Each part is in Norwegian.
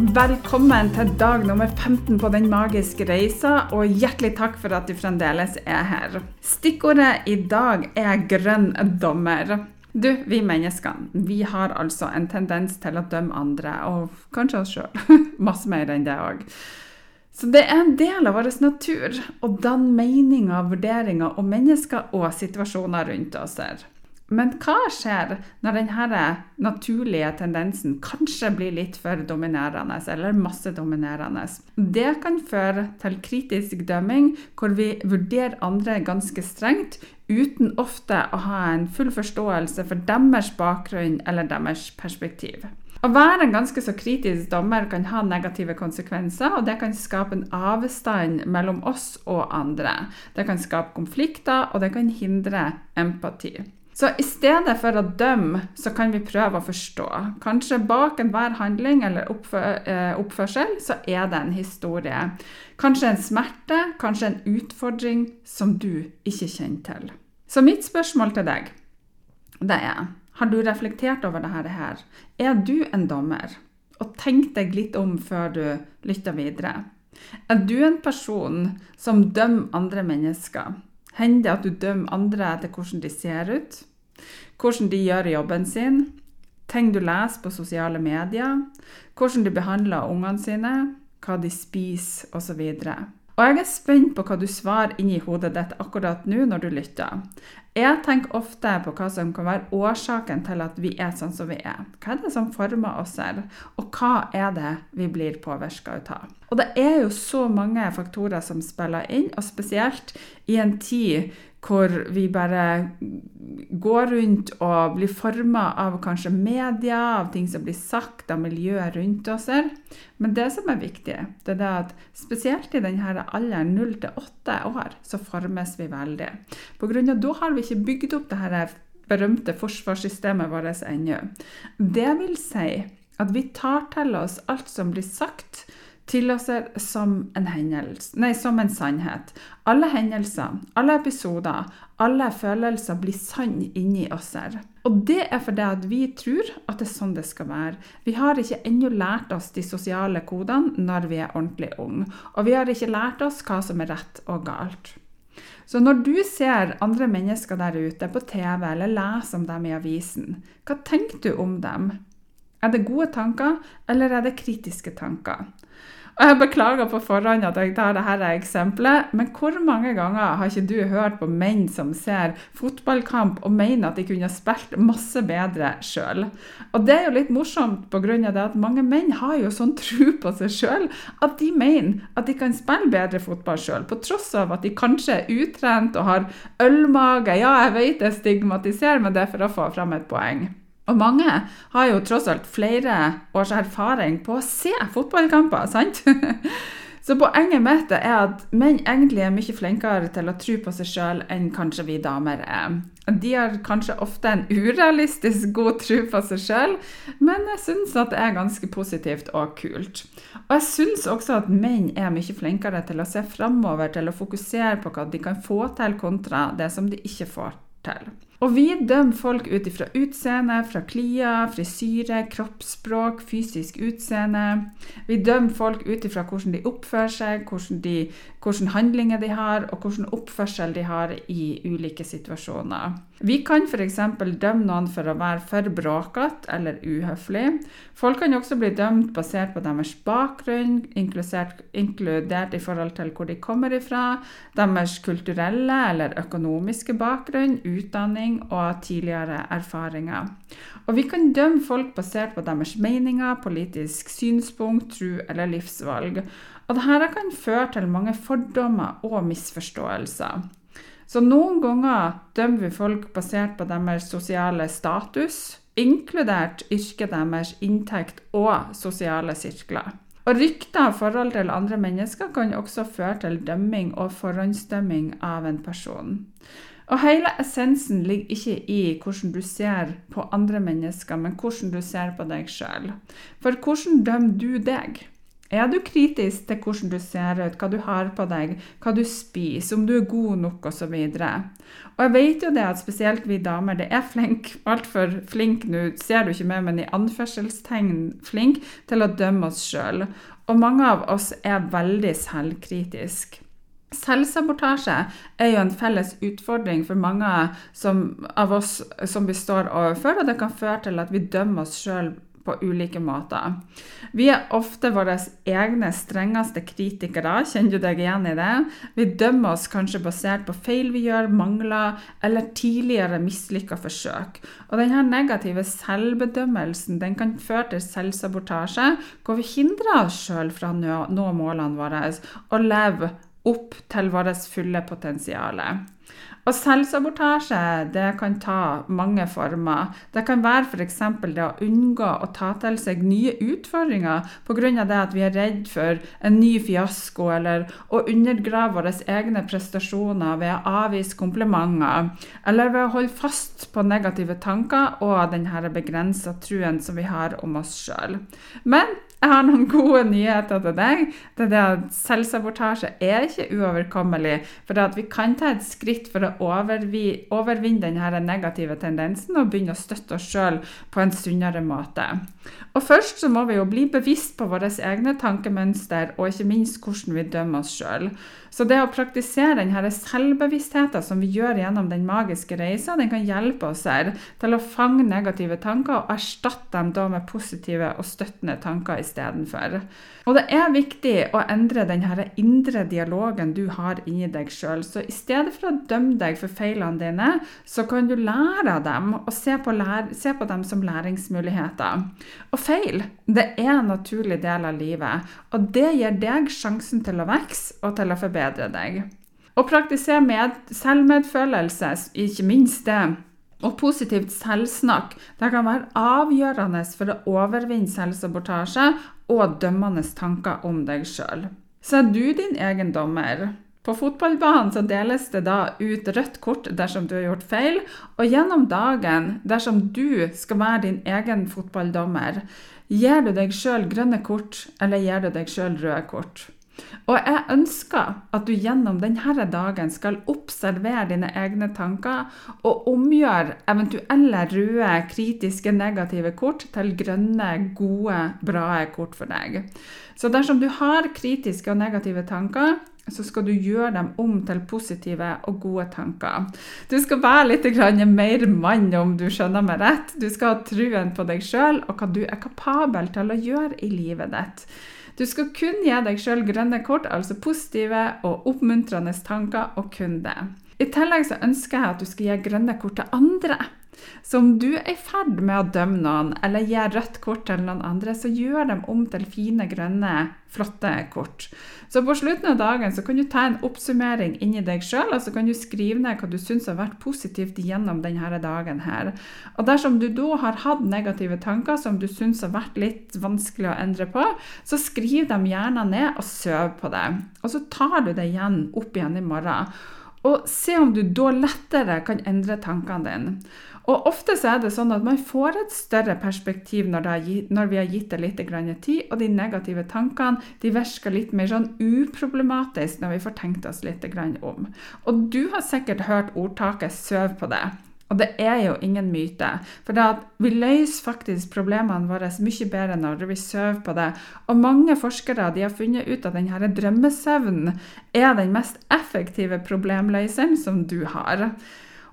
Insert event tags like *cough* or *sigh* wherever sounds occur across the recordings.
Velkommen til dag nummer 15 på Den magiske reisa, og hjertelig takk for at du fremdeles er her. Stikkordet i dag er grønn dommer. Du, vi menneskene, vi har altså en tendens til å dømme andre, og kanskje oss sjøl. *laughs* Masse mer enn det òg. Så det er en del av vår natur å danne meninger, vurderinger om mennesker og situasjoner rundt oss. her. Men hva skjer når denne naturlige tendensen kanskje blir litt for dominerende, eller massedominerende? Det kan føre til kritisk dømming, hvor vi vurderer andre ganske strengt, uten ofte å ha en full forståelse for deres bakgrunn eller deres perspektiv. Å være en ganske så kritisk dommer kan ha negative konsekvenser, og det kan skape en avstand mellom oss og andre. Det kan skape konflikter, og det kan hindre empati. Så i stedet for å dømme, så kan vi prøve å forstå. Kanskje bak enhver handling eller eh, oppførsel så er det en historie. Kanskje en smerte, kanskje en utfordring som du ikke kjenner til. Så mitt spørsmål til deg, det er Har du reflektert over dette her? Er du en dommer? Og tenk deg litt om før du lytter videre. Er du en person som dømmer andre mennesker? Hender det at du dømmer andre etter hvordan de ser ut? Hvordan de gjør jobben sin, ting du leser på sosiale medier, hvordan de behandler ungene sine, hva de spiser osv. Og jeg er spent på hva du svarer inni hodet ditt akkurat nå når du lytter. Jeg tenker ofte på hva som kan være årsaken til at vi er sånn som vi er. Hva er det som former oss selv, og hva er det vi blir påvirka av? Og det er jo så mange faktorer som spiller inn, og spesielt i en tid hvor vi bare går rundt og blir forma av kanskje media, av ting som blir sagt av miljøet rundt oss. Men det som er viktig, det er at spesielt i denne alderen 0 til 8 år, så formes vi veldig. På grunn av Da har vi ikke bygd opp det her berømte forsvarssystemet vårt ennå. Det vil si at vi tar til oss alt som blir sagt til oss som en, hendelse, nei, som en sannhet. Alle hendelser, alle episoder, alle følelser blir sann inni oss. Og det er fordi at vi tror at det er sånn det skal være. Vi har ikke ennå lært oss de sosiale kodene når vi er ordentlig unge. Og vi har ikke lært oss hva som er rett og galt. Så når du ser andre mennesker der ute på TV eller leser om dem i avisen, hva tenker du om dem? Er det gode tanker, eller er det kritiske tanker? Og jeg beklager på forhånd at jeg tar dette eksempelet, men hvor mange ganger har ikke du hørt på menn som ser fotballkamp og mener at de kunne spilt masse bedre sjøl? Og det er jo litt morsomt pga. det at mange menn har jo sånn tro på seg sjøl at de mener at de kan spille bedre fotball sjøl, på tross av at de kanskje er utrent og har ølmage. Ja, jeg vet jeg stigmatiserer, men det er for å få fram et poeng. Og mange har jo tross alt flere års erfaring på å se fotballkamper, sant? *laughs* Så poenget mitt er at menn egentlig er mye flinkere til å tro på seg sjøl enn kanskje vi damer er. De har kanskje ofte en urealistisk god tro på seg sjøl, men jeg syns at det er ganske positivt og kult. Og jeg syns også at menn er mye flinkere til å se framover, til å fokusere på hva de kan få til, kontra det som de ikke får til. Og vi dømmer folk ut ifra utseende, fra klia, frisyre, kroppsspråk, fysisk utseende. Vi dømmer folk ut ifra hvordan de oppfører seg, hvordan, de, hvordan handlinger de har, og hvordan oppførsel de har i ulike situasjoner. Vi kan f.eks. dømme noen for å være for bråkete eller uhøflig. Folk kan også bli dømt basert på deres bakgrunn, inkludert i forhold til hvor de kommer ifra, deres kulturelle eller økonomiske bakgrunn, utdanning og tidligere erfaringer. Og vi kan dømme folk basert på deres meninger, politisk synspunkt, tro eller livsvalg. Og dette kan føre til mange fordommer og misforståelser. Så noen ganger dømmer vi folk basert på deres sosiale status, inkludert yrket deres, inntekt og sosiale sirkler. Og rykter og forhold til andre mennesker kan også føre til dømming og forhåndsdømming av en person. Og hele essensen ligger ikke i hvordan du ser på andre mennesker, men hvordan du ser på deg sjøl. For hvordan dømmer du deg? Er du kritisk til hvordan du ser ut, hva du har på deg, hva du spiser, om du er god nok osv.? Og, og jeg vet jo det at spesielt vi damer det er flink, altfor flink nå, ser du ikke meg, men i anførselstegn flink til å dømme oss sjøl. Og mange av oss er veldig selvkritiske. Selvsabotasje er jo en felles utfordring for mange som, av oss som vi står overfor, og det kan føre til at vi dømmer oss sjøl på ulike måter. Vi er ofte våre egne strengeste kritikere, kjenner du deg igjen i det? Vi dømmer oss kanskje basert på feil vi gjør, mangler eller tidligere mislykka forsøk. Og denne negative selvbedømmelsen den kan føre til selvsabotasje, hvor vi hindrer oss sjøl fra å nå målene våre og leve opp til vårt fulle potensial. Og selvsabotasje kan ta mange former. Det kan være f.eks. det å unngå å ta til seg nye utfordringer pga. at vi er redd for en ny fiasko, eller å undergrave våre egne prestasjoner ved å avvise komplimenter, eller ved å holde fast på negative tanker og denne begrensa truen som vi har om oss sjøl. Men jeg har noen gode nyheter til deg. Det er det at Selvsabotasje er ikke uoverkommelig. For vi kan ta et skritt for å overvinne denne negative tendensen og begynne å støtte oss sjøl på en sunnere måte. Og Først så må vi jo bli bevisst på våre egne tankemønster og ikke minst hvordan vi dømmer oss sjøl. Så det å praktisere denne selvbevisstheten som vi gjør gjennom den magiske reisa, den kan hjelpe oss her til å fange negative tanker og erstatte dem da med positive og støttende tanker istedenfor. Og det er viktig å endre denne indre dialogen du har inni deg sjøl. Så i stedet for å dømme deg for feilene dine, så kan du lære av dem og se på, se på dem som læringsmuligheter. Og feil det er en naturlig del av livet, og det gir deg sjansen til å vokse og til å forbedre deg. Å praktisere med selvmedfølelse, ikke minst det, og positivt selvsnakk det kan være avgjørende for å overvinne selvsabotasje og dømmende tanker om deg sjøl. Så er du din egen dommer. På fotballbanen så deles det da ut rødt kort dersom du har gjort feil, og gjennom dagen, dersom du skal være din egen fotballdommer, gir du deg sjøl grønne kort, eller gir du deg sjøl røde kort. Og jeg ønsker at du gjennom denne dagen skal observere dine egne tanker og omgjøre eventuelle røde, kritiske, negative kort til grønne, gode, bra kort for deg. Så dersom du har kritiske og negative tanker, så skal du gjøre dem om til positive og gode tanker. Du skal være litt mer mann, om du skjønner meg rett. Du skal ha truen på deg sjøl og hva du er kapabel til å gjøre i livet ditt. Du skal kun gi deg sjøl grønne kort, altså positive og oppmuntrende tanker, og kun det. I tillegg så ønsker jeg at du skal gi grønne kort til andre. Så om du er i ferd med å dømme noen, eller gi rødt kort til noen andre, så gjør dem om til fine, grønne, flotte kort. Så på slutten av dagen så kan du ta en oppsummering inni deg sjøl, og så kan du skrive ned hva du syns har vært positivt gjennom denne dagen her. Og dersom du da har hatt negative tanker som du syns har vært litt vanskelig å endre på, så skriv dem gjerne ned og søv på det. Og så tar du det igjen opp igjen i morgen. Og se om du da lettere kan endre tankene dine. Og ofte så er det sånn at man får et større perspektiv når, gitt, når vi har gitt det litt tid, og de negative tankene de virker litt mer sånn uproblematisk når vi får tenkt oss litt om. Og du har sikkert hørt ordtaket 'søv på det'. Og det er jo ingen myte. For vi løser faktisk problemene våre mye bedre når vi sover på det. Og mange forskere har funnet ut at denne drømmesøvnen er den mest effektive problemløseren som du har.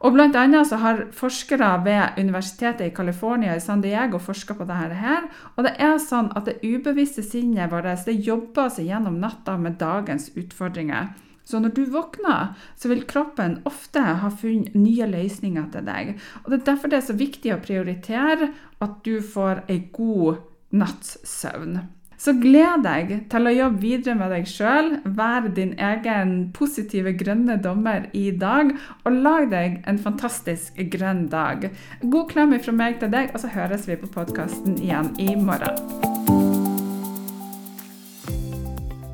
Og blant annet så har forskere ved Universitetet i California i San Diego forska på dette. her, og det er sånn at det ubevisste sinnet vårt det jobber seg gjennom natta med dagens utfordringer. Så når du våkner, så vil kroppen ofte ha funnet nye løsninger til deg. Og Det er derfor det er så viktig å prioritere at du får ei god natts søvn. Så gled deg til å jobbe videre med deg sjøl, vær din egen positive grønne dommer i dag, og lag deg en fantastisk grønn dag. God klem fra meg til deg, og så høres vi på podkasten igjen i morgen.